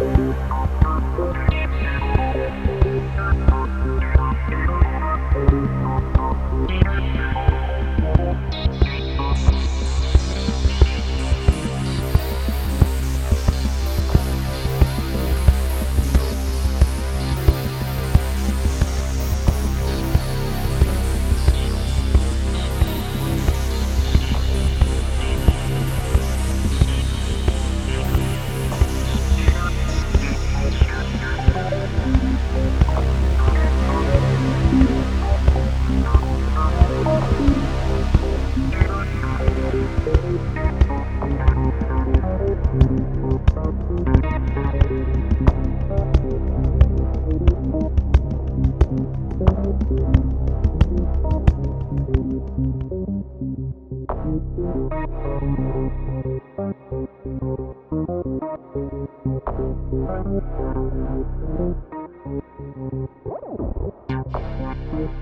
Música